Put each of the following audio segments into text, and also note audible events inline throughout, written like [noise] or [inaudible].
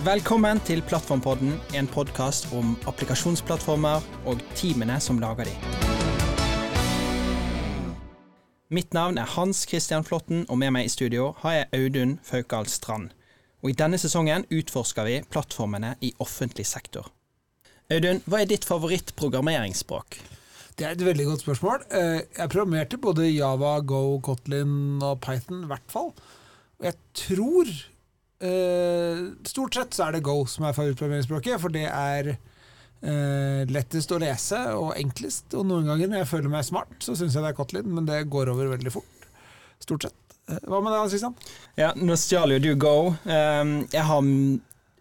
Velkommen til Plattformpodden, en podkast om applikasjonsplattformer og teamene som lager de. Mitt navn er Hans Christian Flåtten, og med meg i studio har jeg Audun Faukal Strand. Og I denne sesongen utforsker vi plattformene i offentlig sektor. Audun, hva er ditt favorittprogrammeringsspråk? Det er et veldig godt spørsmål. Eh, jeg programmerte både Java, Go, Kotlin og Python, i hvert fall. Og jeg tror Stort sett så er det Go som er favorittprogrammeringsspråket, for det er Uh, lettest å lese og enklest. Og noen ganger når jeg føler meg smart, så syns jeg det er Kotlin, men det går over veldig fort. Stort sett. Hva med deg, Kristian? Ja, nå stjal jo du Go. Jeg har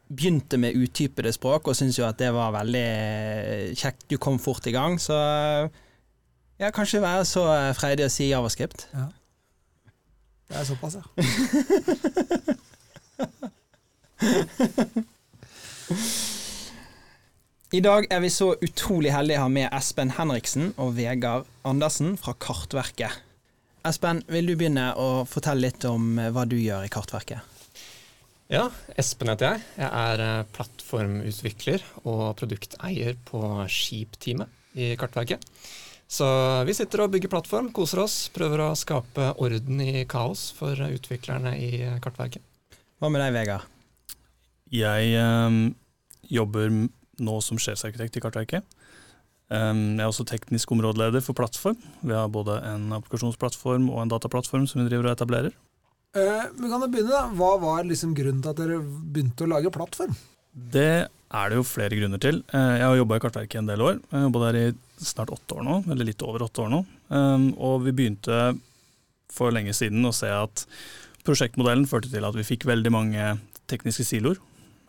begynte med utypede språk og syns jo at det var veldig kjekt. Du kom fort i gang, så ja, kanskje være så freidig å si javascript. Ja. Det er såpass, ja. [laughs] [laughs] I dag er vi så utrolig heldige å ha med Espen Henriksen og Vegard Andersen fra Kartverket. Espen, vil du begynne å fortelle litt om hva du gjør i Kartverket? Ja, Espen heter jeg. Jeg er eh, plattformutvikler og produkteier på Skip-teamet i Kartverket. Så vi sitter og bygger plattform, koser oss, prøver å skape orden i kaos for utviklerne i Kartverket. Hva med deg, Vegard? Jeg um, jobber nå som sjefsarkitekt i Kartverket. Um, jeg er også teknisk områdeleder for plattform. Vi har både en applikasjonsplattform og en dataplattform som vi driver og etablerer. Uh, men kan du begynne da? Hva var liksom grunnen til at dere begynte å lage plattform? Det er det jo flere grunner til. Uh, jeg har jobba i Kartverket en del år. Jeg har jobba der i snart åtte år nå, eller litt over åtte år nå. Um, og vi begynte for lenge siden å se at prosjektmodellen førte til at vi fikk veldig mange tekniske siloer.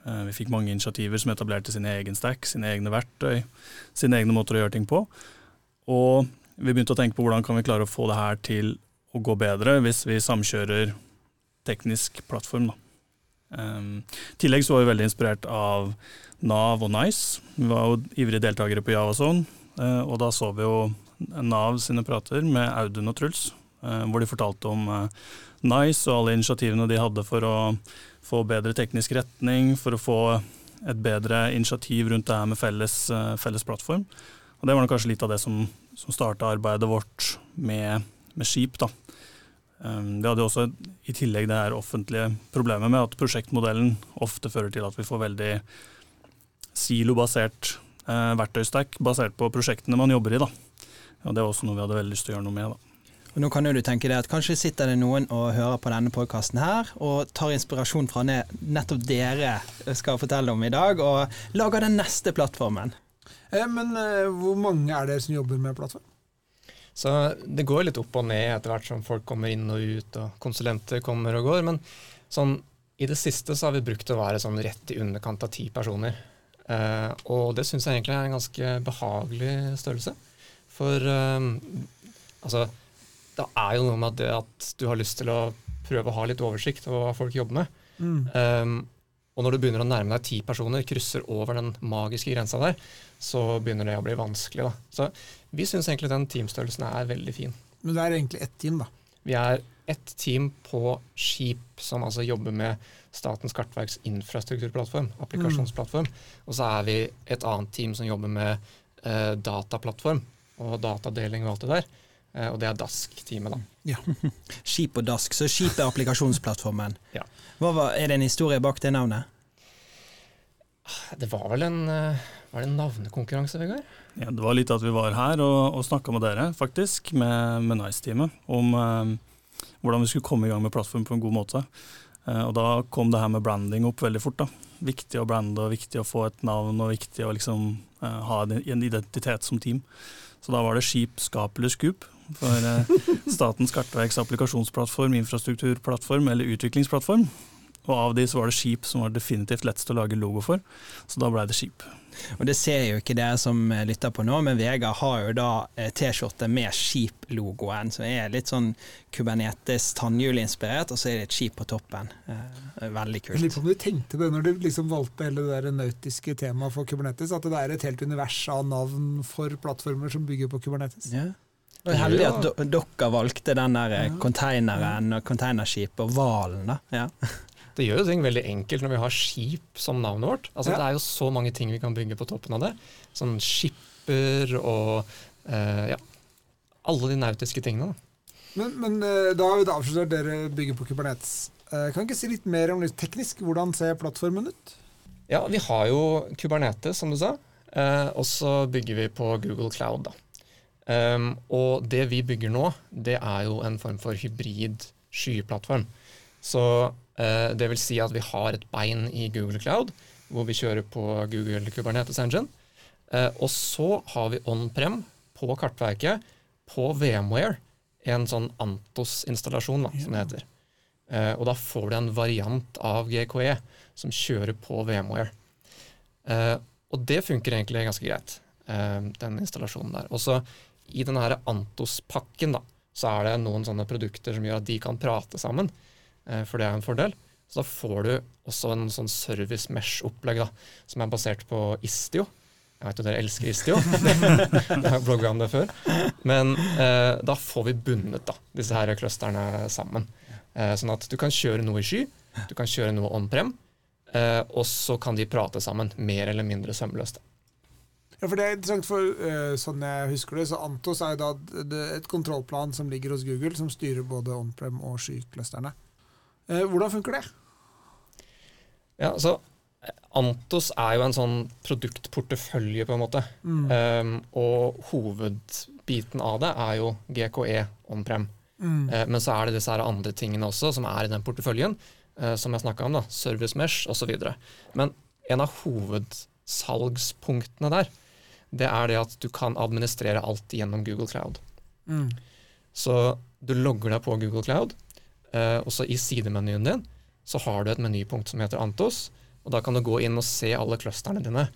Uh, vi fikk mange initiativer som etablerte sin egen stack, sine egne verktøy, sine egne måter å gjøre ting på. Og vi begynte å tenke på hvordan kan vi klare å få det her til å gå bedre hvis vi samkjører teknisk plattform. Um, I tillegg så var vi veldig inspirert av Nav og Nice. Vi var jo ivrige deltakere på Javazone, uh, og da så vi jo Nav sine prater med Audun og Truls, uh, hvor de fortalte om Nice og alle initiativene de hadde for å få bedre teknisk retning, for å få et bedre initiativ rundt det her med felles, felles plattform. Og Det var kanskje litt av det som, som starta arbeidet vårt med, med skip. da. Um, vi hadde også i tillegg det her offentlige problemet med at prosjektmodellen ofte fører til at vi får veldig silobasert eh, verktøystack basert på prosjektene man jobber i. Da. Og Det er også noe vi hadde veldig lyst til å gjøre noe med. Da. Og nå kan jo du tenke deg at Kanskje sitter det noen og hører på denne podkasten her, og tar inspirasjon fra det nettopp dere skal fortelle om i dag, og lager den neste plattformen. Eh, men eh, hvor mange er det som jobber med plattform? Så det går litt opp og ned etter hvert som folk kommer inn og ut, og konsulenter kommer og går. Men sånn, i det siste så har vi brukt å være sånn rett i underkant av ti personer. Eh, og det syns jeg egentlig er en ganske behagelig størrelse. For eh, altså, det er jo noe med det at du har lyst til å prøve å ha litt oversikt over hva folk jobber med. Mm. Um, og når du begynner å nærme deg ti personer, krysser over den magiske grensa der, så begynner det å bli vanskelig. Da. Så vi syns egentlig den teamstørrelsen er veldig fin. Men det er egentlig ett team, da? Vi er ett team på skip som altså jobber med Statens kartverks infrastrukturplattform, applikasjonsplattform. Mm. Og så er vi et annet team som jobber med eh, dataplattform og datadeling og alt det der. Eh, og det er Dask-teamet, da. Ja. [laughs] Skip og Dask, så skip er applikasjonsplattformen. [laughs] ja. Var, er det en historie bak det navnet? Det var vel en, eh, var det en navnekonkurranse, Vegard? Ja, det var litt at vi var her og, og snakka med dere, faktisk, med, med Nice-teamet, om eh, hvordan vi skulle komme i gang med plattformen på en god måte. Eh, og da kom det her med branding opp veldig fort. da. Viktig å brande, og viktig å få et navn, og viktig å liksom eh, ha en identitet som team. Så da var det Skip, Skap eller Scoop. For eh, Statens kartverks applikasjonsplattform, infrastrukturplattform eller utviklingsplattform. Og av de så var det skip som var definitivt lettest å lage logo for, så da blei det skip. Og det ser jo ikke dere som lytter på nå, men Vegard har jo da eh, T-skjorte med skip-logoen, som er litt sånn Kubernetes tannhjulinspirert, og så er det et skip på toppen. Eh, veldig kult. Jeg lurer på om du tenkte det når du liksom valgte hele det der nautiske temaet for Kubernetes, at det er et helt univers av navn for plattformer som bygger på Kubernetes. Ja. Og heldig at dere valgte den der konteineren og konteinerskipet og hvalen, da. Ja. [laughs] det gjør jo ting veldig enkelt når vi har skip som navnet vårt. Altså, Ja. Det er jo så mange ting vi kan bygge på toppen av det. Sånn skipper og eh, ja, alle de nautiske tingene. Da. Men, men eh, da har vi da avslørt dere bygger på Kubernetes. Eh, Kan du ikke si litt mer om litt teknisk? Hvordan ser plattformen ut? Ja, vi har jo Kubernetes, som du sa, eh, og så bygger vi på Google Cloud. da. Um, og det vi bygger nå, det er jo en form for hybrid skyplattform. Så uh, det vil si at vi har et bein i Google Cloud, hvor vi kjører på Google Kubernetes Engine. Uh, og så har vi on-prem på kartverket på VMware, en sånn Antos-installasjon, som det heter. Uh, og da får du en variant av GKE som kjører på VMware. Uh, og det funker egentlig ganske greit, uh, den installasjonen der. Og så i denne her Antos-pakken da, så er det noen sånne produkter som gjør at de kan prate sammen, eh, for det er en fordel. Så da får du også en sånn service mesh-opplegg som er basert på Istio. Jeg vet jo dere elsker Istio, [laughs] jeg har blogga om det før. Men eh, da får vi bundet da, disse her clusterne sammen. Eh, sånn at du kan kjøre noe i sky, du kan kjøre noe on-prem, eh, og så kan de prate sammen, mer eller mindre sømløst. Ja, for Det er interessant, for uh, sånn jeg husker det, så Antos er jo da et kontrollplan som ligger hos Google, som styrer både on-prem og skyclusterne. Uh, hvordan funker det? Ja, så eh, Antos er jo en sånn produktportefølje, på en måte. Um, og hovedbiten av det er jo GKE on-prem. Mm. Uh, men så er det disse andre tingene også som er i den porteføljen, uh, som jeg snakka om. da, Service Mesh osv. Men en av hovedsalgspunktene der, det er det at du kan administrere alt gjennom Google Cloud. Mm. Så du logger deg på Google Cloud, eh, og så i sidemenyen din så har du et menypunkt som heter Antos, og da kan du gå inn og se alle clusterne dine.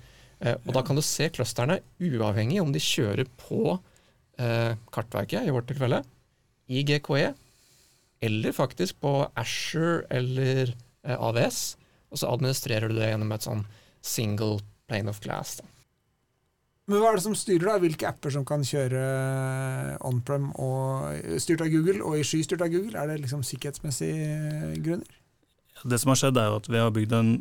Eh, og da kan du se clusterne uavhengig om de kjører på eh, kartverket, i vårt tilfelle, i GKE, eller faktisk på Asher eller eh, AVS, og så administrerer du det gjennom et sånn single plane of glass. Da. Men hva er det som styrer da? Hvilke apper som kan kjøre on-prem og styrt av Google, og i sky styrt av Google? Er det liksom sikkerhetsmessige grunner? Det som har skjedd, er jo at vi har bygd en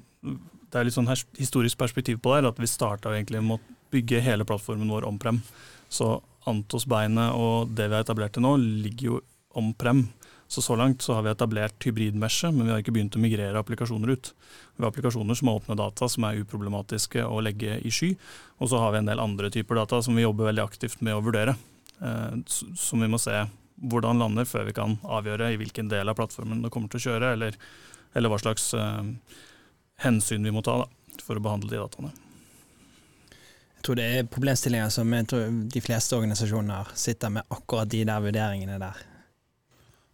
Det er litt sånn historisk perspektiv på det her, at vi starta egentlig med å bygge hele plattformen vår on-prem. Så Antos-beinet og det vi har etablert til nå, ligger jo om-prem. Så så langt så har vi etablert hybridmeshet, men vi har ikke begynt å migrere applikasjoner ut. Vi har applikasjoner som har åpne data som er uproblematiske å legge i sky, og så har vi en del andre typer data som vi jobber veldig aktivt med å vurdere. Eh, som vi må se hvordan lander før vi kan avgjøre i hvilken del av plattformen det kommer til å kjøre, eller, eller hva slags eh, hensyn vi må ta da, for å behandle de dataene. Jeg tror det er problemstillinger som jeg tror de fleste organisasjoner sitter med akkurat de der vurderingene der.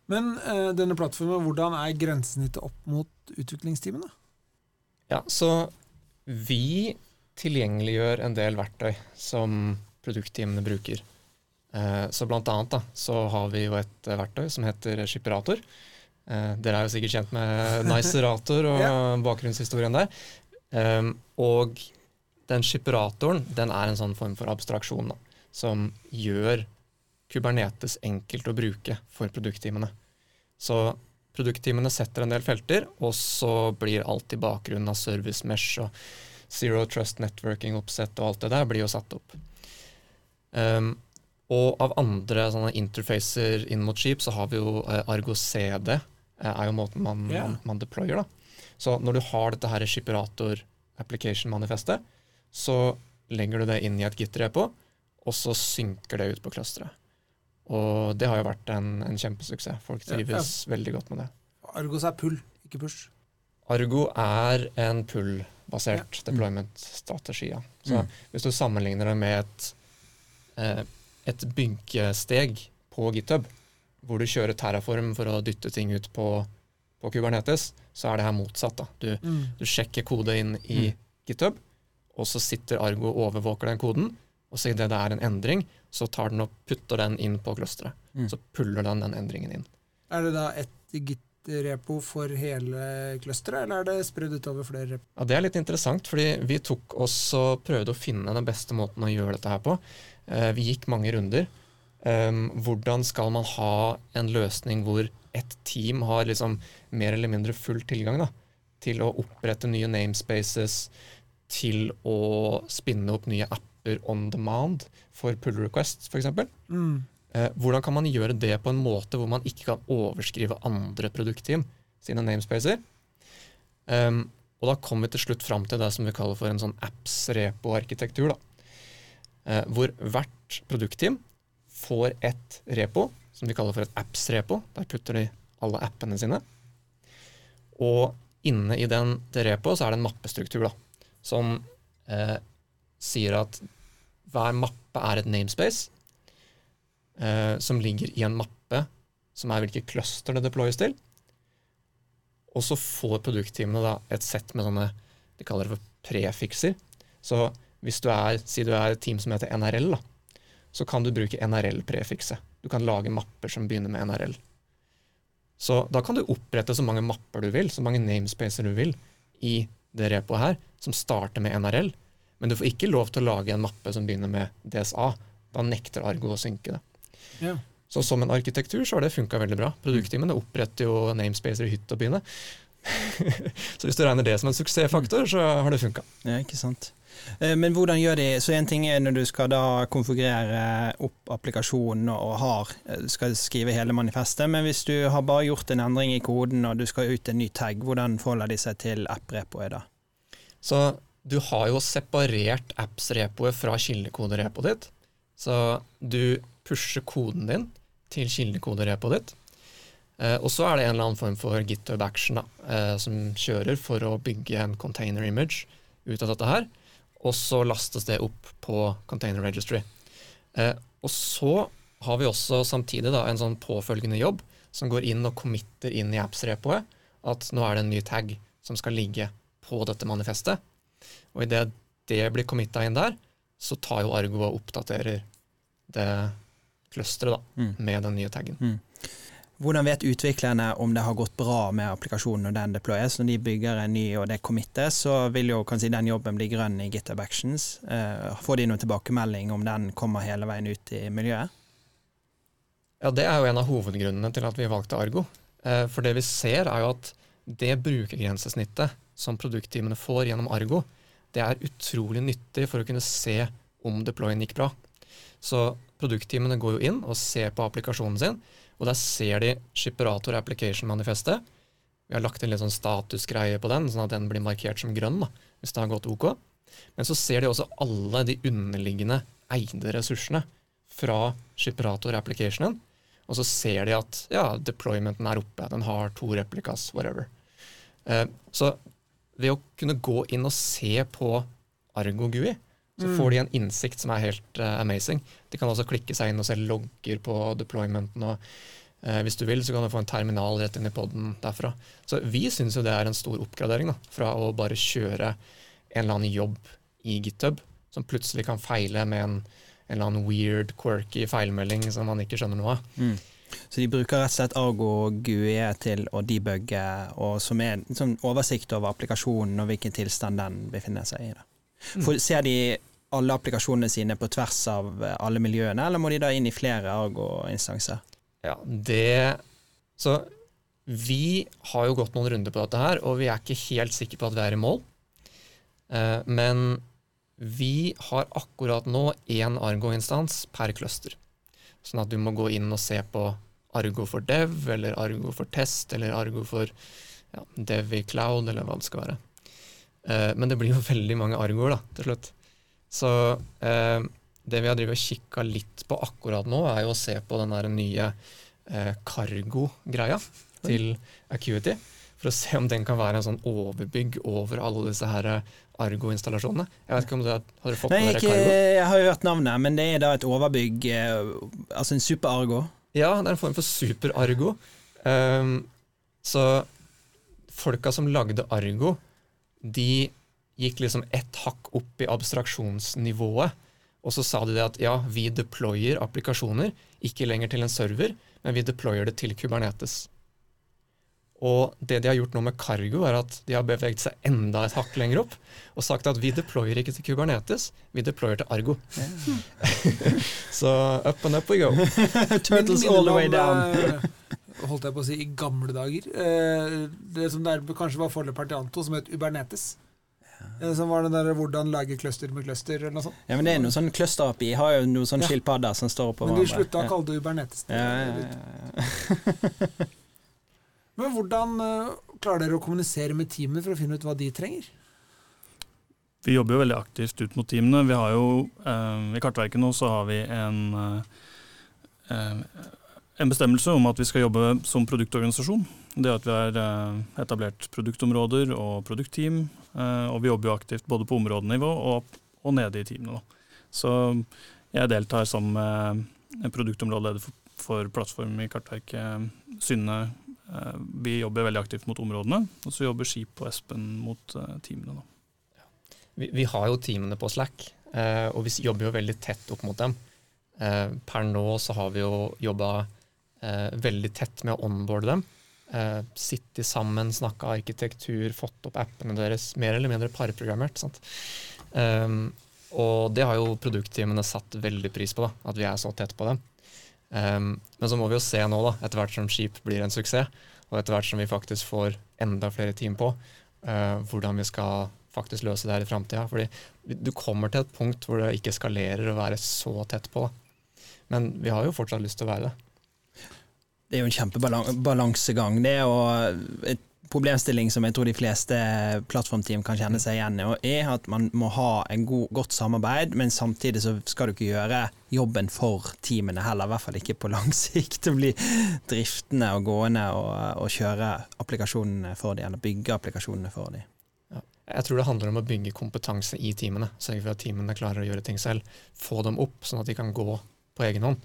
Men uh, denne plattformen, hvordan er grensesnittet opp mot utviklingsteamene? Ja, så vi tilgjengeliggjør en del verktøy som produktteamene bruker. Uh, så blant annet da, så har vi jo et eh, verktøy som heter Skipperator. Uh, dere er jo sikkert kjent med [laughs] Nicerator og Ja. bakgrunnshistorien der. Um, og den skipperatoren den er en sånn form for abstraksjon da, som gjør Kubernetes enkelt å bruke for produktteamene. Så produktteamene setter en del felter, og så blir alt i bakgrunnen av service mesh og zero trust networking-oppsett og alt det der blir jo satt opp. Um, og av andre sånne interfacer inn mot skip, så har vi jo eh, Argo CD, eh, er jo måten man, yeah. man, man deployer. da. Så når du har dette her Shipperator application-manifestet, så legger du det inn i et git-repo, og så synker det ut på clusteret. Og det har jo vært en, en kjempesuksess. Folk Ja, ja. trives veldig godt med det. Argos er pull, ikke push. Argo er en pull-basert deployment-strategi. Ja. Så Mm. hvis du sammenligner det med et, eh, et bynkesteg på GitHub, hvor du kjører Terraform for å dytte ting ut på, på Kubernetes, så er det her motsatt. da. Du, Mm. du sjekker kode inn i GitHub, og så sitter Argo og overvåker den koden, og så idet det er en endring, så tar den og putter den inn på clusteret. Mm. Så puller den den endringen inn. Er det da ett git-repo for hele clusteret, eller er det spredd utover flere repo? Ja, Det er litt interessant, fordi vi tok oss og prøvde å finne den beste måten å gjøre dette her på. Eh, vi gikk mange runder. Um, hvordan skal man ha en løsning hvor ett team har liksom mer eller mindre full tilgang? da? til å opprette nye namespaces, til å spinne opp nye apper on demand for pull requests, f.eks. Mm. Eh, hvordan kan man gjøre det på en måte hvor man ikke kan overskrive andre produktteam sine namespacer? Um, og da kom vi til slutt fram til det som vi kaller for en sånn apps-repo-arkitektur. Eh, hvor hvert produktteam får et repo som de kaller for et apps-repo. Der putter de alle appene sine. Og inne i den, repoet så er det en mappestruktur da, som eh, sier at hver mappe er et namespace eh, som ligger i en mappe som er hvilke cluster det deployes til. Og så får produktteamene da et sett med sånne de kaller det for prefikser. Så hvis du er, si du er et team som heter NRL, da, så kan du bruke NRL-prefikset. Du kan lage mapper som begynner med NRL. Så da kan du opprette så mange mapper du vil, så mange namespacer du vil, i det repoet her, som starter med NRL. Men du får ikke lov til å lage en mappe som begynner med DSA. Da nekter Argo å synke det. Ja. Så som en arkitektur så har det funka veldig bra. Produktteamene oppretter jo namespacer i hytt og byene. [laughs] så hvis du regner det som en suksessfaktor, så har det funka. Ja, ikke sant. Eh, Men hvordan gjør de Så en ting er når du skal da konfigurere opp applikasjonen og har, eh, skal skrive hele manifestet, men hvis du har bare gjort en endring i koden og du skal ut en ny tag, hvordan forholder de seg til app-repoet da? Så du har jo separert apps-repoet fra kildekoderepoet ditt. Så du pusher koden din til kildekoderepoet ditt. Eh, og så er det en eller annen form for GitHub action da, eh, som kjører for å bygge en container image ut av dette her. Og så lastes det opp på container registry. Eh, og så har vi også samtidig da, en sånn påfølgende jobb som går inn og committer inn i apps-repoet at nå er det en ny tag som skal ligge på dette manifestet. Og idet det blir committa inn der, så tar jo Argo og oppdaterer det clusteret Mm. med den nye taggen. Hvordan vet utviklerne om det har gått bra med applikasjonen når den deployes? Når de bygger en ny og det committes, så vil jo kanskje den jobben bli grønn i GitHub Actions. Eh, får de noen tilbakemelding om den kommer hele veien ut i miljøet? Ja, det er jo en av hovedgrunnene til at vi valgte Argo. Eh, For det vi ser, er jo at det brukergrensesnittet som produktteamene får gjennom Argo, det er utrolig nyttig for å kunne se om deployen gikk bra. Så produktteamene går jo inn og ser på applikasjonen sin, og der ser de Shipperator Application-manifestet. Vi har lagt en litt sånn statusgreie på den, sånn at den blir markert som grønn da, hvis det har gått OK. Men så ser de også alle de underliggende eide ressursene fra Shipperator Applicationen. Og så ser de at ja, deploymenten er oppe, den har to replikas, whatever. Eh, så ved å kunne gå inn og se på Argo GUI, så Mm. får de en innsikt som er helt uh, amazing. De kan også klikke seg inn og se logger på deploymenten. og eh, Hvis du vil, så kan du få en terminal rett inn i poden derfra. Så vi syns jo det er en stor oppgradering da, fra å bare kjøre en eller annen jobb i GitHub, som plutselig kan feile med en, en eller annen weird, quirky feilmelding som man ikke skjønner noe av. Mm. Så de bruker rett og slett Argo GUE til å debugge, og som er en sånn oversikt over applikasjonen og hvilken tilstand den befinner seg i. Mm. For, ser de alle applikasjonene sine på tvers av eh, alle miljøene, eller må de da inn i flere Argo-instanser? Ja, det Så vi har jo gått noen runder på dette her, og vi er ikke helt sikre på at vi er i mål. Eh, men vi har akkurat nå én Argo-instans per cluster. Sånn at du må gå inn og se på Argo for dev, eller Argo for test, eller Argo for ja, dev i cloud, eller hva det skal være. Eh, men det blir jo [laughs] veldig mange Argoer da, til slutt. Så eh, det vi har drevet og kikka litt på akkurat nå, er jo å se på den der nye eh, cargo-greia til Acuity. For å se om den kan være en sånn overbygg over alle disse her eh, Argo-installasjonene. Jeg vet ikke om du har, fått Nei, med ikke, Cargo? jeg har jo hørt navnet, men det er da et overbygg, eh, altså en super-Argo. Ja, det er en form for super-Argo. Um, så folka som lagde Argo, de gikk liksom ett hakk opp i abstraksjonsnivået. Og så sa de det at ja, vi deployer applikasjoner, ikke lenger til en server, men vi deployer det til Kubernetes. Og det de har gjort nå med Cargo, er at de har beveget seg enda et hakk lenger opp og sagt at vi deployer ikke til Kubernetes, vi deployer til Argo. [laughs] så up and up we go. [laughs] Turtles all the way down. [laughs] holdt jeg på å si, i gamle dager. Eh, det som der kanskje var forløperen til Anto, som het Ubernetes. Eh, Som var den der 'hvordan lage cluster med cluster', eller noe sånt. Ja, men det er noe sånn cluster-API. Har jo noen sånne Ja. skilpadder som står oppå Men de hverandre. slutta å kalle det Ubernetes. ja. Ja, ja, ja, ja. Men hvordan eh, klarer dere å kommunisere med teamet for å finne ut hva de trenger? Vi jobber jo veldig aktivt ut mot teamene. Vi har jo, eh, I Kartverket nå så har vi en, eh, eh, en bestemmelse om at vi skal jobbe som produktorganisasjon. Det at vi har eh, etablert produktområder og produktteam. og vi jobber jo aktivt både på områdenivå og, og nede i teamene. Så jeg deltar som produktområdeleder for, for plattform i Kartverket. Synne vi jobber veldig aktivt mot områdene, og så jobber Skip og Espen mot eh, teamene. da. Vi, vi har jo teamene på Slack, eh, og vi jobber jo veldig tett opp mot dem. Eh, per nå så har vi jo jobba eh, veldig tett med å onboarde dem. Eh, Sittet sammen, snakka arkitektur, fått opp appene deres, mer eller mindre parprogrammert. Um, og det har jo produktteamene satt veldig pris på, da, at vi er så tett på dem. Um, men så må vi jo se nå, da, etter hvert som Skip blir en suksess, og etter hvert som vi faktisk får enda flere team på, uh, hvordan vi skal faktisk løse det her i framtida. Fordi du kommer til et punkt hvor det ikke skalerer å være så tett på. Men vi har jo fortsatt lyst til å være det. Det er jo en kjempebalansegang. Det Og et problemstilling som jeg tror de fleste plattformteam kan kjenne seg igjen i, er at man må ha en god, godt samarbeid, men samtidig så skal du ikke gjøre jobben for teamene heller, i hvert fall ikke på [laughs] lang sikt. Å bli driftende og gående og, og kjøre applikasjonene for dem, eller bygge applikasjonene for dem. Jeg tror det handler om å bygge kompetanse i teamene. Sørge for at teamene klarer å gjøre ting selv. Få dem opp, sånn at de kan gå på egen hånd.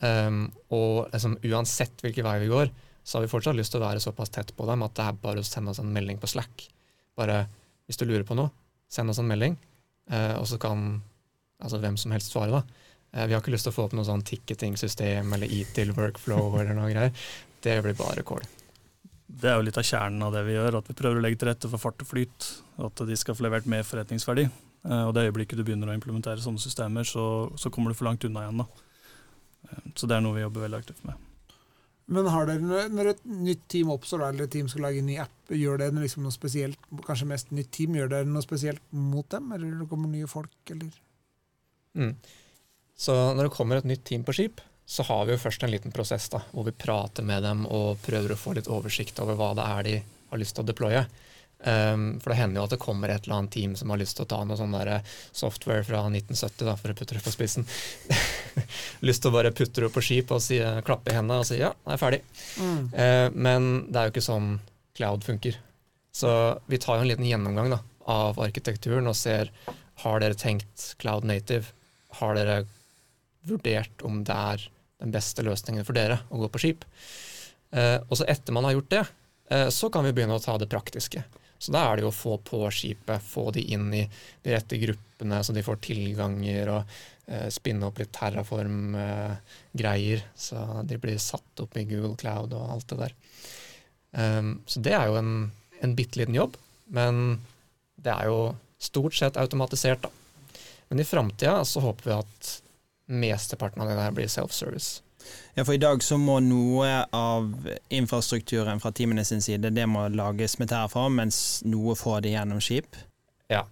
Um, og liksom, uansett hvilken vei vi går, så har vi fortsatt lyst til å være såpass tett på dem at det er bare å sende oss en melding på Slack. Bare hvis du lurer på noe, send oss en melding, eh, og så kan altså, hvem som helst svare. da. Eh, vi har ikke lyst til å få opp noe sånn ticketing-system eller eat-till workflow [laughs] eller noe greier. Det blir bare kål. Det er jo litt av kjernen av det vi gjør, at vi prøver å legge til rette for fart og flyt. At de skal få levert mer forretningsverdi. Eh, Og det øyeblikket du begynner å implementere sånne systemer, så, så kommer du for langt unna igjen. da. Eh, Så det er noe vi jobber veldig aktivt med. Men har dere, når- et nytt team oppstår, eller et team skal lage en ny app, gjør dere liksom noe spesielt, kanskje mest nytt team, gjør dere noe spesielt mot dem, eller det kommer nye folk, eller? Mm. Så når det kommer et nytt team på skip, så har vi jo først en liten prosess da, hvor vi prater med dem og prøver å få litt oversikt over hva det er de har lyst til å deploye. Um, for det hender jo at det kommer et eller annet team som har lyst til å ta noe sånn der software fra 1970, da, for å putte det på spissen. [laughs] lyst til å bare putte det på skip og si, klappe i hendene og si ja, jeg er ferdig. Eh, men det er jo ikke sånn cloud funker. Så vi tar jo en liten gjennomgang da, av arkitekturen og ser har dere tenkt cloud native. Har dere vurdert om det er den beste løsningen for dere å gå på skip? Uh, og så etter man har gjort det, eh, så kan vi begynne å ta det praktiske. Så da er det jo å få på skipet, få de inn i de rette gruppene så de får tilganger, og eh, spinne opp litt Terraform-greier, så de blir satt opp i Google Cloud og alt det der. Um, så det er jo en, en bitte liten jobb, men det er jo stort sett automatisert, da. Men i framtida så håper vi at mesteparten av det der blir self-service. Ja, for i dag så må noe av infrastrukturen fra teamene sin side det må lages med Terraform, mens noe får det gjennom skip. Ja.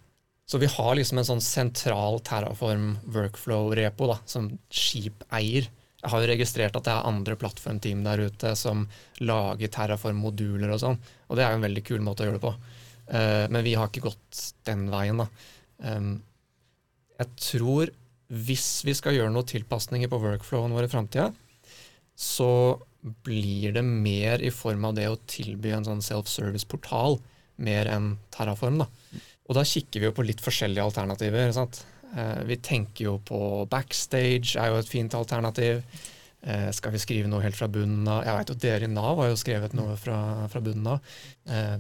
Så vi har liksom en sånn sentral Terraform workflow-repo da, som skip eier. Jeg har jo registrert at det er andre plattformteam der ute som lager Terraform-moduler og sånn, og det er jo en veldig kul måte å gjøre det på. Eh, men vi har ikke gått den veien, da. Jeg tror hvis vi skal gjøre noen tilpasninger på workflowen vår i framtida, så blir det mer i form av det å tilby en sånn self-service-portal, mer enn Terraform. da. Og da kikker vi jo på litt forskjellige alternativer. sant? Eh, vi tenker jo på backstage, er jo et fint alternativ. Eh, skal vi skrive noe helt fra bunnen av? Jeg vet jo dere i Nav har jo skrevet noe fra, fra bunnen av. Eh,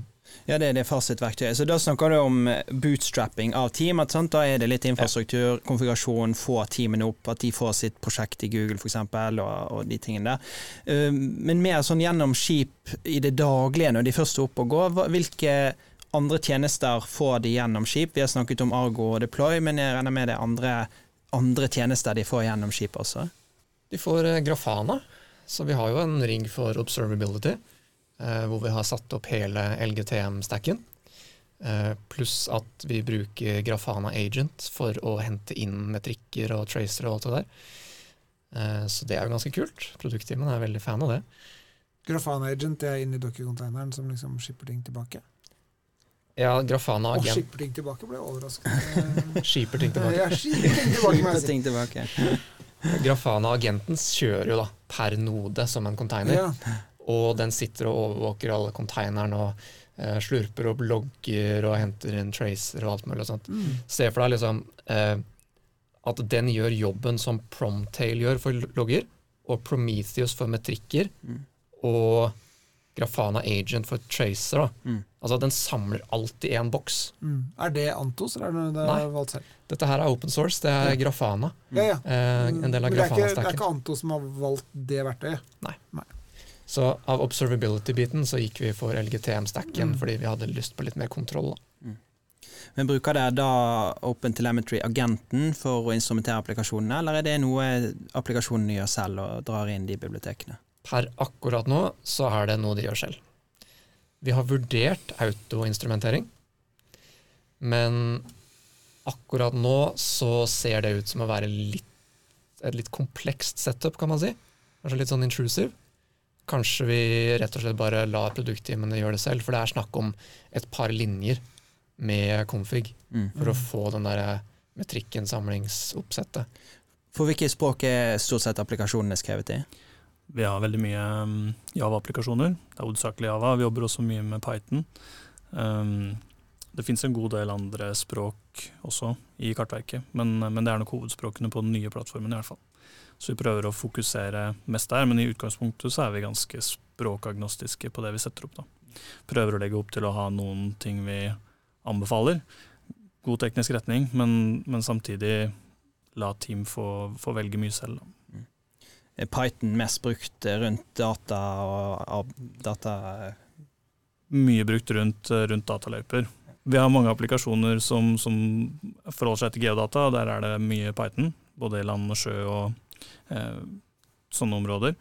Ja, det er det fasit-verktøyet. Så da snakker du om bootstrapping av team. At, sant? Da er det litt infrastruktur, konfigurasjon, få teamene opp, at de får sitt prosjekt i Google f.eks., og, og de tingene der. Uh, Men mer sånn gjennom skip i det daglige, når de først er oppe og går. Hvilke andre tjenester får de gjennom skip? Vi har snakket om Argo og Deploy, men jeg regner med det er andre, andre tjenester de får gjennom skip også? De får eh, Grafana, Så vi har jo en ring for observability, eh, hvor vi har satt opp hele LGTM-stacken. Eh, pluss at vi bruker Grafana Agent for å hente inn metrikker og tracer og alt det der. Eh, så det er jo ganske kult. Produktteamen er veldig fan av det. Grafana Agent det er inni docker-containeren som liksom skipper ting tilbake. Ja, Grafana Agent. Og skipper ting tilbake ble overraskende. [laughs] skipper ting tilbake. Ja, skipper ting tilbake, Skipper ting tilbake. Grafana Agenten kjører jo da per node som en container. Ja. Og den sitter og overvåker alle containeren og eh, slurper opp logger og henter inn tracer og alt mulig sånt. Mm. Se for deg liksom eh, at den gjør jobben som Promtail gjør for logger, og Prometheus for metrikker, Mm. og Grafana Agent for tracer. da. Mm. Altså Den samler alt i én boks. Mm. Er det Antos, eller er det det er valgt selv? Dette her er open source, det er Grafana. Ja, ja. Eh, en del av Men det er, ikke, Antos som har valgt det verktøyet. Så av observability-biten så gikk vi for LGTM-stacken Mm. fordi vi hadde lyst på litt mer kontroll. da. Men Bruker dere da Open Telemetry-agenten for å instrumentere applikasjonene, eller er det noe applikasjonene gjør selv og drar inn de bibliotekene? Per akkurat nå så er det noe de gjør selv. Vi har vurdert autoinstrumentering, men akkurat nå så ser det ut som å være litt, et litt komplekst setup, kan man si. Kanskje litt sånn intrusive. Kanskje vi rett og slett bare lar produktteamene gjøre det selv, for det er snakk om et par linjer med config Mm. for å få den der metrikken samlingsoppsettet. For hvilke språk er stort sett applikasjonene skrevet i? Vi har veldig mye um, Java-applikasjoner. Det er hovedsakelig Java. Vi jobber også mye med Python. Um, det finnes en god del andre språk også i kartverket, men, men det er nok hovedspråkene på den nye plattformen i hvert fall. Så vi prøver å fokusere mest der, men i utgangspunktet så er vi ganske språkagnostiske på det vi setter opp. da. Prøver å legge opp til å ha noen ting vi anbefaler. God teknisk retning, men, men samtidig la team få, få velge mye selv. da. Python mest brukt rundt data og data mye brukt rundt, rundt dataløyper. Vi har mange applikasjoner som, som forholder seg til geodata, der er det mye Python. Både i land og sjø og sånne områder.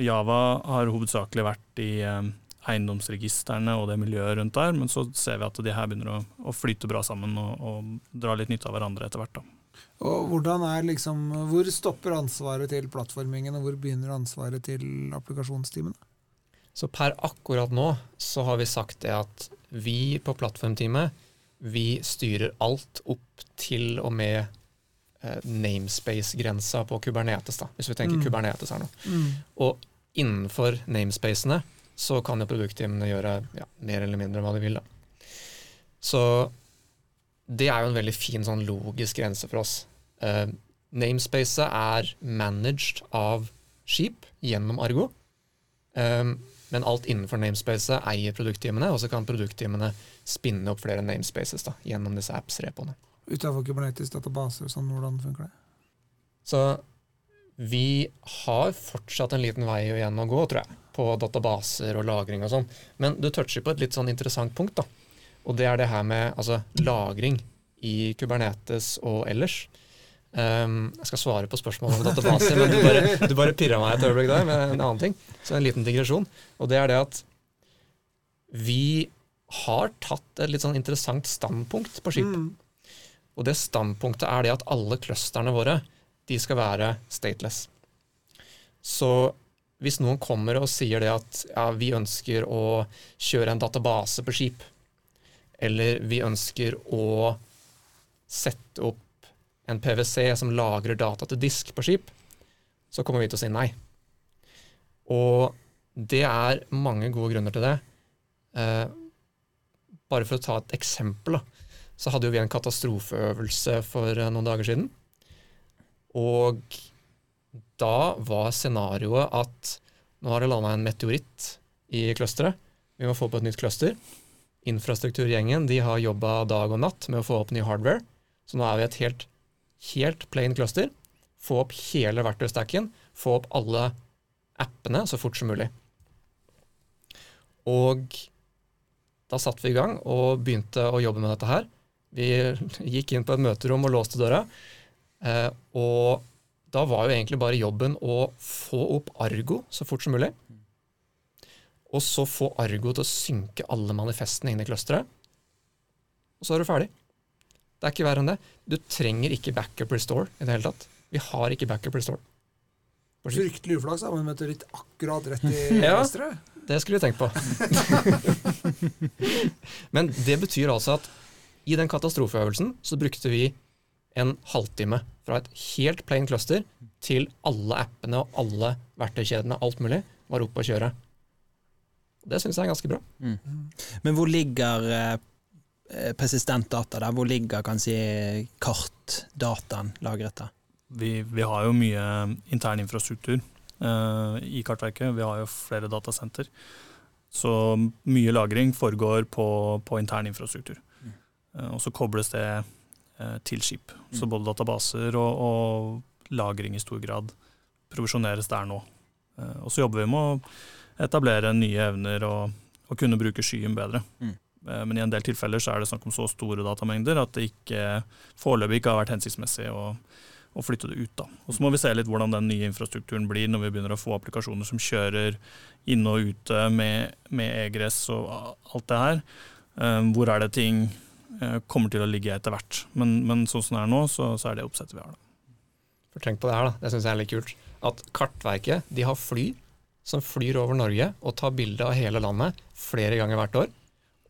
Java har hovedsakelig vært i eh, eiendomsregistrene og det miljøet rundt der, men så ser vi at de her begynner å, å flyte bra sammen og, og dra litt nytte av hverandre etter hvert. da. Og hvordan er liksom, Hvor stopper ansvaret til plattformingen, og hvor begynner ansvaret til applikasjonsteamene? Så per akkurat nå så har vi sagt det at vi på plattformteamet, vi styrer alt opp til og med eh, namespace-grensa på Kubernetes, da, hvis vi tenker Mm. Kubernetes her nå. Og innenfor namespacene så kan jo produktteamene gjøre ja, mer eller mindre hva de vil. da. Så det er jo en veldig fin sånn logisk grense for oss. Eh, namespacet er managed av skip gjennom Argo. Um, men alt innenfor namespacet eier produktteamene, og så kan produktteamene spinne opp flere namespaces da, gjennom disse apps-repoene. Utenfor Kubernetes databaser og sånn, hvordan funker det? Så vi har fortsatt en liten vei igjen å gå, tror jeg, på databaser og lagring og sånn. Men du toucher på et litt sånn interessant punkt, da. Og det er det her med altså, lagring i Kubernetes og ellers. Um, jeg skal svare på spørsmål om databaser, men du bare, du bare pirra meg et øyeblikk der med en annen ting. Så en liten digresjon. Og det er det at vi har tatt et litt sånn interessant standpunkt på skip. Mm. Og det standpunktet er det at alle clusterne våre de skal være stateless. Så hvis noen kommer og sier det at ja, vi ønsker å kjøre en database på skip, eller vi ønsker å sette opp en PwC som lagrer data til disk på skip, så kommer vi til å si nei. Og det er mange gode grunner til det. Eh, bare for å ta et eksempel, da, så hadde jo vi en katastrofeøvelse for eh, noen dager siden. Og da var scenarioet at nå har det landa en meteoritt i clusteret. Vi må få på et nytt cluster. Infrastrukturgjengen de har jobba dag og natt med å få opp ny hardware. Så nå er vi et helt, helt plain cluster. Få opp hele verktøystacken. Få opp alle appene så fort som mulig. Og da satte vi i gang og begynte å jobbe med dette her. Vi [laughs] gikk inn på et møterom og låste døra. Eh, og da var jo egentlig bare jobben å få opp Argo så fort som mulig. Og så få Argo til å synke alle manifestene inn i clusteret. Og så er du ferdig. Det er ikke verre enn det. Du trenger ikke backup restore i det hele tatt. Vi har ikke backup restore. Fryktelig uflaks av en meteoritt akkurat rett i [laughs] Ja. Det skulle vi tenkt på. [laughs] Men det betyr altså at i den katastrofeøvelsen så brukte vi en halvtime fra et helt plain cluster til alle appene og alle verktøykjedene, alt mulig, var oppe å kjøre. Det syns jeg er ganske bra. Men hvor ligger eh, persistent data der? Hvor ligger kan si, kartdataen lagret der? Vi, vi har jo mye intern infrastruktur eh, i Kartverket. Vi har jo flere datasenter. Så mye lagring foregår på, på intern infrastruktur. Eh, og så kobles det eh, til skip. Så både databaser og, og lagring i stor grad provisjoneres der nå. Eh, og så jobber vi med å etablere nye evner og, og kunne bruke skyen bedre. Mm. Men i en del tilfeller så er det snakk om så store datamengder at det ikke foreløpig ikke har vært hensiktsmessig å, å flytte det ut. Da. Og Så må vi se litt hvordan den nye infrastrukturen blir når vi begynner å få applikasjoner som kjører inne og ute med, med egress og alt det her. Hvor er det ting kommer til å ligge etter hvert. Men, men sånn som det er nå, så, så er det oppsettet vi har. Da. Tenk på det her, da. Det syns jeg er litt kult. At Kartverket de har fly som flyr over Norge og tar bilde av hele landet flere ganger hvert år.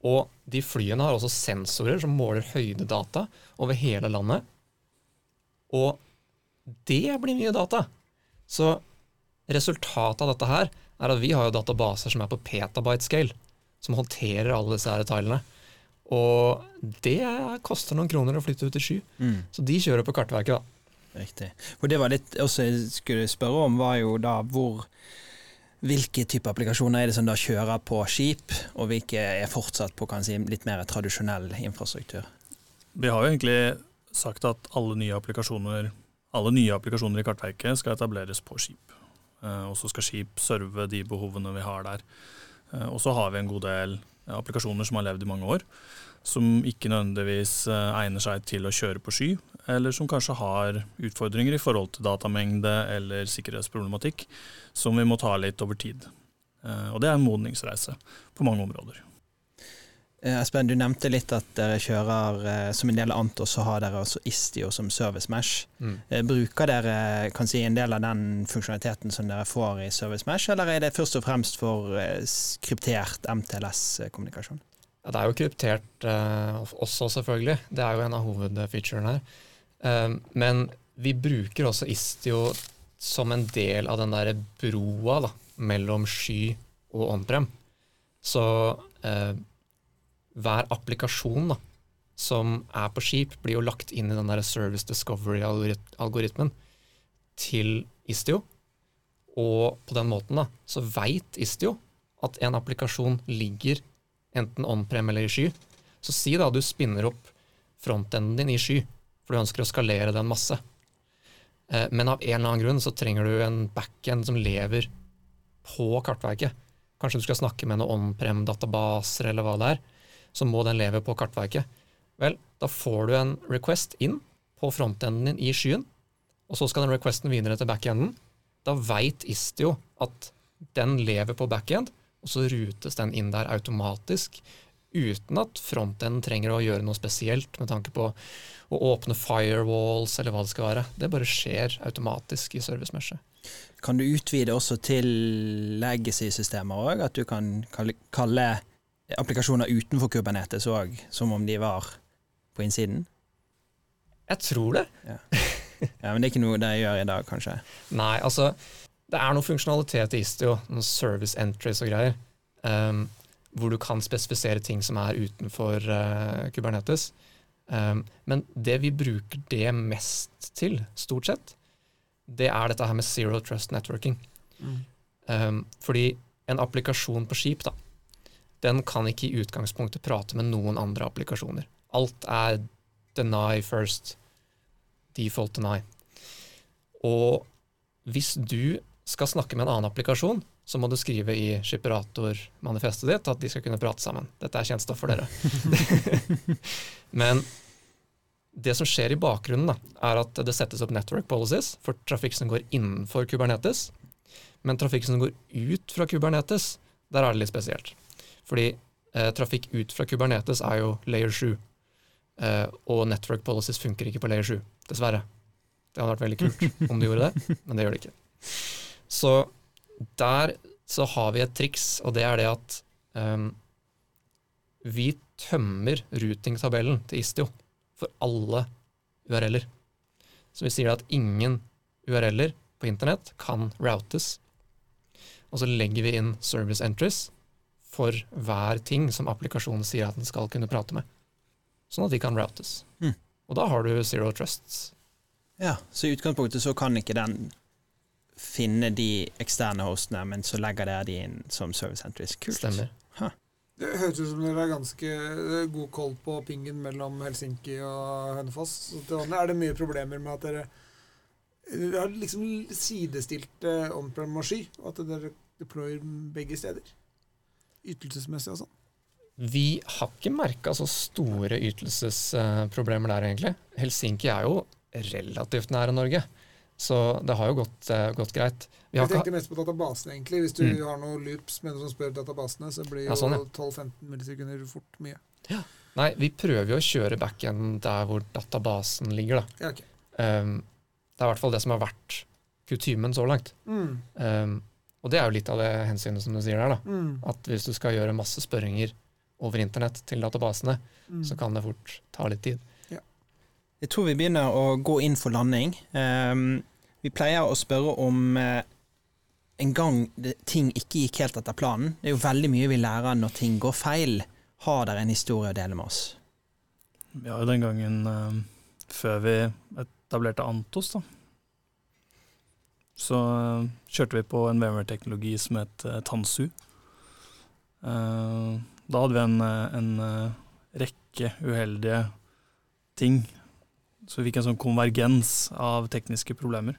Og de flyene har også sensorer som måler høydedata over hele landet. Og det blir mye data. Så resultatet av dette her er at vi har jo databaser som er på petabyte scale, som håndterer alle disse her tallene. Og det koster noen kroner å flytte ut til sky. Mm. Så de kjører på Kartverket, da. Riktig. For det var litt også jeg skulle spørre om, var jo da hvor Hvilke type applikasjoner er det som da kjører på skip, og hvilke er fortsatt på kan si, litt mer tradisjonell infrastruktur? Vi har jo egentlig sagt at alle nye applikasjoner, alle nye applikasjoner i Kartverket skal etableres på skip. Eh, Og så skal skip serve de behovene vi har der. Eh, Og så har vi en god del applikasjoner som har levd i mange år, som ikke nødvendigvis eh, egner seg til å kjøre på sky, eller som kanskje har utfordringer i forhold til datamengde eller sikkerhetsproblematikk, som vi må ta litt over tid. Eh, Og det er en modningsreise på mange områder. Eh, Espen, du nevnte litt at dere kjører eh, som en del av Antos, så har dere også Istio som service mesh. Mm. Eh, Bruker dere kan si, en del av den funksjonaliteten som dere får i service mesh, eller er det først og fremst for kryptert MTLS-kommunikasjon? Ja, det er jo kryptert eh, også, selvfølgelig. Det er jo en av hovedfeaturene her. Um, men vi bruker også Istio som en del av den derre broa da, mellom sky og on-prem. Så eh, hver applikasjon da, som er på skip, blir jo lagt inn i den der service discovery-algoritmen til Istio. Og på den måten da, så veit Istio at en applikasjon ligger enten on-prem eller i sky. Så si da du spinner opp frontenden din i sky, for du ønsker å skalere den masse. Eh, Men av en eller annen grunn så trenger du en backend som lever på kartverket. Kanskje du skal snakke med noen on-prem-databaser eller hva det er. Så må den leve på kartverket. Vel, da får du en request inn på frontenden din i skyen, og så skal den requesten videre til backenden. Da veit Istio at den lever på backend, og så rutes den inn der automatisk, uten at frontenden trenger å gjøre noe spesielt med tanke på å åpne firewalls eller hva det skal være. Det bare skjer automatisk i servicemeshet. Kan du utvide også til legacy-systemer òg? At du kan kalle, applikasjoner utenfor Kubernetes òg som om de var på innsiden? Jeg tror det. Ja, Men det er ikke noe dere gjør i dag, kanskje? Nei, altså Det er noe funksjonalitet i Istio, noen service entries og greier, um, hvor du kan spesifisere ting som er utenfor uh, Kubernetes. Um, men det vi bruker det mest til, stort sett, det er dette her med zero trust networking. Ehm, fordi en applikasjon på skip, da, den kan ikke i utgangspunktet prate med noen andre applikasjoner. Alt er deny first, default deny. Og hvis du skal snakke med en annen applikasjon, så må du skrive i Shiperator-manifestet ditt at de skal kunne prate sammen. Dette er kjent stoff for dere. [laughs] Men det som skjer i bakgrunnen, da, er at det settes opp network policies for trafikk som går innenfor Kubernetes. Men trafikk som går ut fra Kubernetes, der er det litt spesielt. Fordi eh, trafikk ut fra Kubernetes er jo layer 7. Eh, og network policies funker ikke på layer 7, dessverre. Det hadde vært veldig kult om de gjorde det, men det gjør det ikke. Så der så har vi et triks, og det er det at um, vi tømmer routing-tabellen til Istio for alle URL-er. Så vi sier at ingen URL-er på internett kan routes. Og så legger vi inn service entries for hver ting som applikasjonen sier at den skal kunne prate med. Sånn at de kan routes. Mm. Og da har du zero trusts. Ja, så i utgangspunktet så kan ikke den finne de eksterne hostene, men så legger dere de inn som service entries. Kult. Stemmer. Det høres ut som dere har ganske god koll på pingen mellom Helsinki og Hønefoss. Så til vanlig er det mye problemer med at dere dere har liksom sidestilt eh, on-prem og sky, og at dere deployer begge steder. Ytelsesmessig og sånn. Vi har ikke merka så store ytelsesproblemer der, egentlig. Helsinki er jo relativt nære Norge, så det har jo gått, eh, gått greit. Vi har Jeg tenkte mest på databasene, egentlig. Hvis du Mm. har noen loops med noen som spør databasene, så blir jo Ja, sånn, ja. 12-15 millisekunder fort mye. nei, vi prøver jo å kjøre backend der hvor databasen ligger, da. Ja, okay. Um, det er i hvert fall det som har vært kutymen så langt. Mm. Um, og det er jo litt av det hensynet som du sier der, da. Mm. At hvis du skal gjøre masse spørringer over internett til databasene, Mm. så kan det fort ta litt tid. Jeg tror vi begynner å gå inn for landing. Um, vi pleier å spørre om uh, en gang ting ikke gikk helt etter planen. Det er jo veldig mye vi lærer når ting går feil. Har dere en historie å dele med oss? Ja, den gangen uh, før vi etablerte Antos, da. Så eh, kjørte vi på en VMware-teknologi som het eh, Tansu. Eh, da hadde vi en, en rekke uheldige ting. Så vi fikk en sånn konvergens av tekniske problemer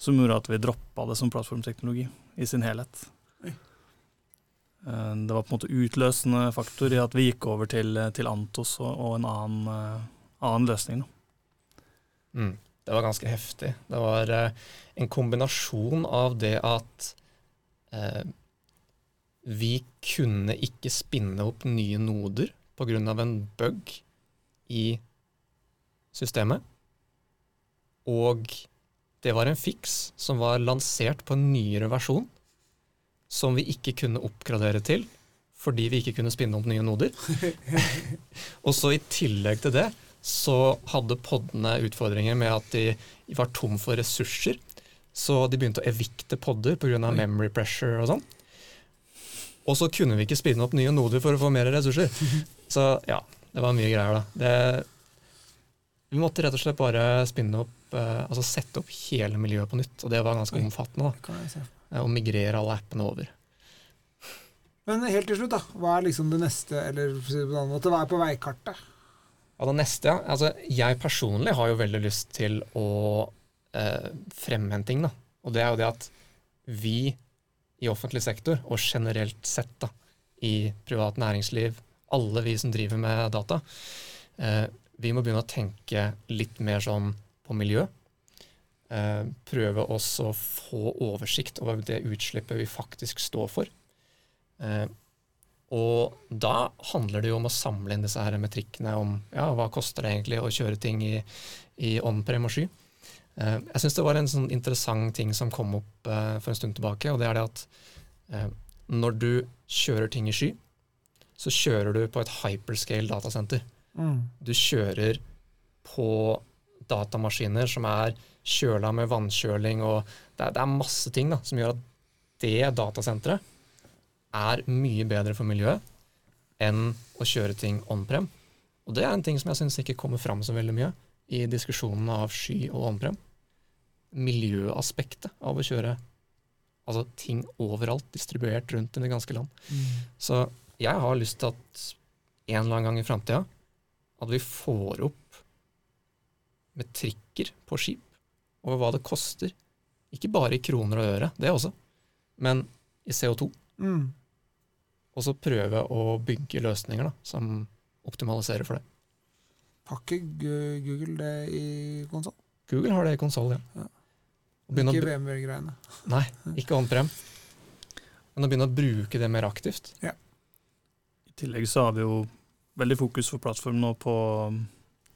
som gjorde at vi droppa det som plattformteknologi i sin helhet. Eh, Det var på en måte utløsende faktor i at vi gikk over til, til Antos og, og en annen, annen løsning. Da. Mm. Det var ganske heftig. Det var eh, en kombinasjon av det at eh, vi kunne ikke spinne opp nye noder pga. en bug i systemet. Og det var en fiks som var lansert på en nyere versjon, som vi ikke kunne oppgradere til fordi vi ikke kunne spinne opp nye noder. [laughs] og så i tillegg til det så hadde podene utfordringer med at de var tom for ressurser. Så de begynte å evikte podder pga. Memory pressure og sånn. Og så kunne vi ikke spinne opp nye noder for å få mer ressurser. [laughs] Så ja, det var mye greier, da. Det, vi måtte rett og slett bare spinne opp, eh, altså sette opp hele miljøet på nytt. Og det var ganske omfattende. Da, Å migrere alle appene over. Men helt til slutt, da. Hva er liksom det neste, eller hva er på veikartet? Ja, det neste. Altså, jeg personlig har jo veldig lyst til å eh, fremme en ting, da. Og det er jo det at vi i offentlig sektor, og generelt sett da, i privat næringsliv, alle vi som driver med data, eh, vi må begynne å tenke litt mer sånn på miljø. Eh, prøve også å få oversikt over det utslippet vi faktisk står for. Eh, da handler det jo om å samle inn disse her metrikkene om ja, hva koster det egentlig å kjøre ting i, i on-prem og sky. Eh, jeg syns det var en sånn interessant ting som kom opp eh, for en stund tilbake, og det er det at eh, når du kjører ting i sky, så kjører du på et hyperscale datasenter. Du kjører på datamaskiner som er kjøla med vannkjøling, og det er, det er masse ting da, som gjør at det datasenteret er mye bedre for miljøet enn å kjøre ting on-prem. Og det er en ting som jeg syns ikke kommer fram så veldig mye i diskusjonen av sky og on-prem. Miljøaspektet av å kjøre altså ting overalt, distribuert rundt i det ganske land. Så jeg har lyst til at en eller annen gang i framtida at vi får opp metrikker på skip over hva det koster. Ikke bare i kroner og øre, det også, men i CO2. Mm. Og så prøve å bygge løsninger da, som optimaliserer for det. Har ikke Google det i konsoll? Google har det i konsoll, ja. Ja. Ikke VMware-greiene. Nei, ikke on-prem. Men å begynne å bruke det mer aktivt. Ja. I tillegg så har vi jo veldig fokus for plattform nå på um,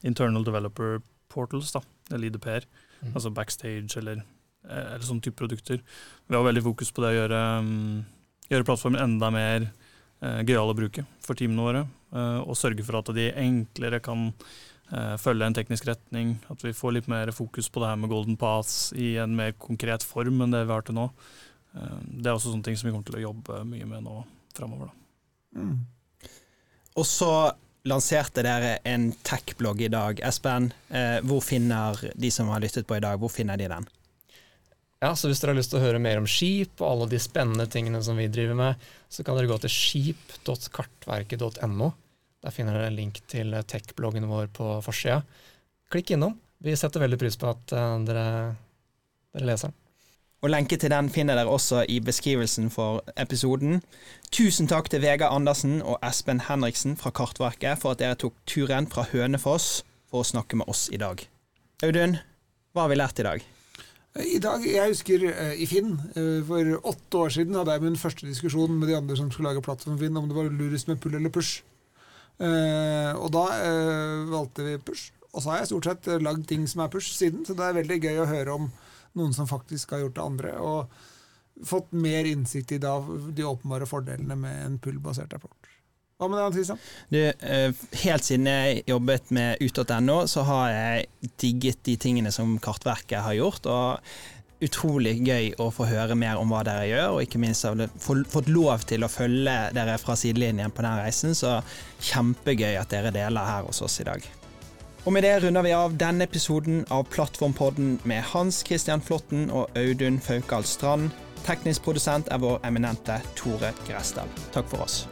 internal developer portals, da, eller IDPR. Mm. Altså backstage eller, eh, eller sånne type produkter. Vi har veldig fokus på det å gjøre, um, gjøre plattformen enda mer uh, gøyal å bruke for teamene våre. eh, og sørge for at de enklere kan eh, følge en teknisk retning. At vi får litt mer fokus på det her med golden pass i en mer konkret form enn det vi har til nå. Eh, det er også sånne ting som vi kommer til å jobbe mye med nå framover. Mm. Og så lanserte dere en tech-blogg i dag. Espen, eh, hvor finner de som har lyttet på i dag, hvor finner de den? Ja, så Hvis dere har lyst til å høre mer om skip og alle de spennende tingene som vi driver med, så kan dere gå til skip.kartverket.no. Der finner dere en link til tech-bloggen vår på forsida. Klikk innom. Vi setter veldig pris på at eh, dere, dere leser den. Og lenke til den finner dere også i beskrivelsen for episoden. Tusen takk til Vegard Andersen og Espen Henriksen fra Kartverket for at dere tok turen fra Hønefoss for å snakke med oss i dag. Audun, hva har vi lært i dag? I dag, Jeg husker eh, i Finn, eh, for åtte år siden hadde jeg min første diskusjon med de andre som skulle lage plattform Finn, om det var lurest med pull eller push. Eh, og da eh, valgte vi push. Og så har jeg stort sett eh, lagd ting som er push siden, så det er veldig gøy å høre om noen som faktisk har gjort det andre. Og fått mer innsikt i da, de åpenbare fordelene med en pull-basert rapport. Hva med deg, Kristian? Du, eh, helt siden jeg jobbet med ut.no, så har jeg digget de tingene som Kartverket har gjort. og Utrolig gøy å få høre mer om hva dere gjør, og ikke minst har fått lov til å følge dere fra sidelinjen på den reisen. Så kjempegøy at dere deler her hos oss i dag. Og med det runder vi av denne episoden av Plattformpodden med Hans Christian Flåtten og Audun Faukal Strand. Teknisk produsent er vår eminente Tore Gressdal. Takk for oss.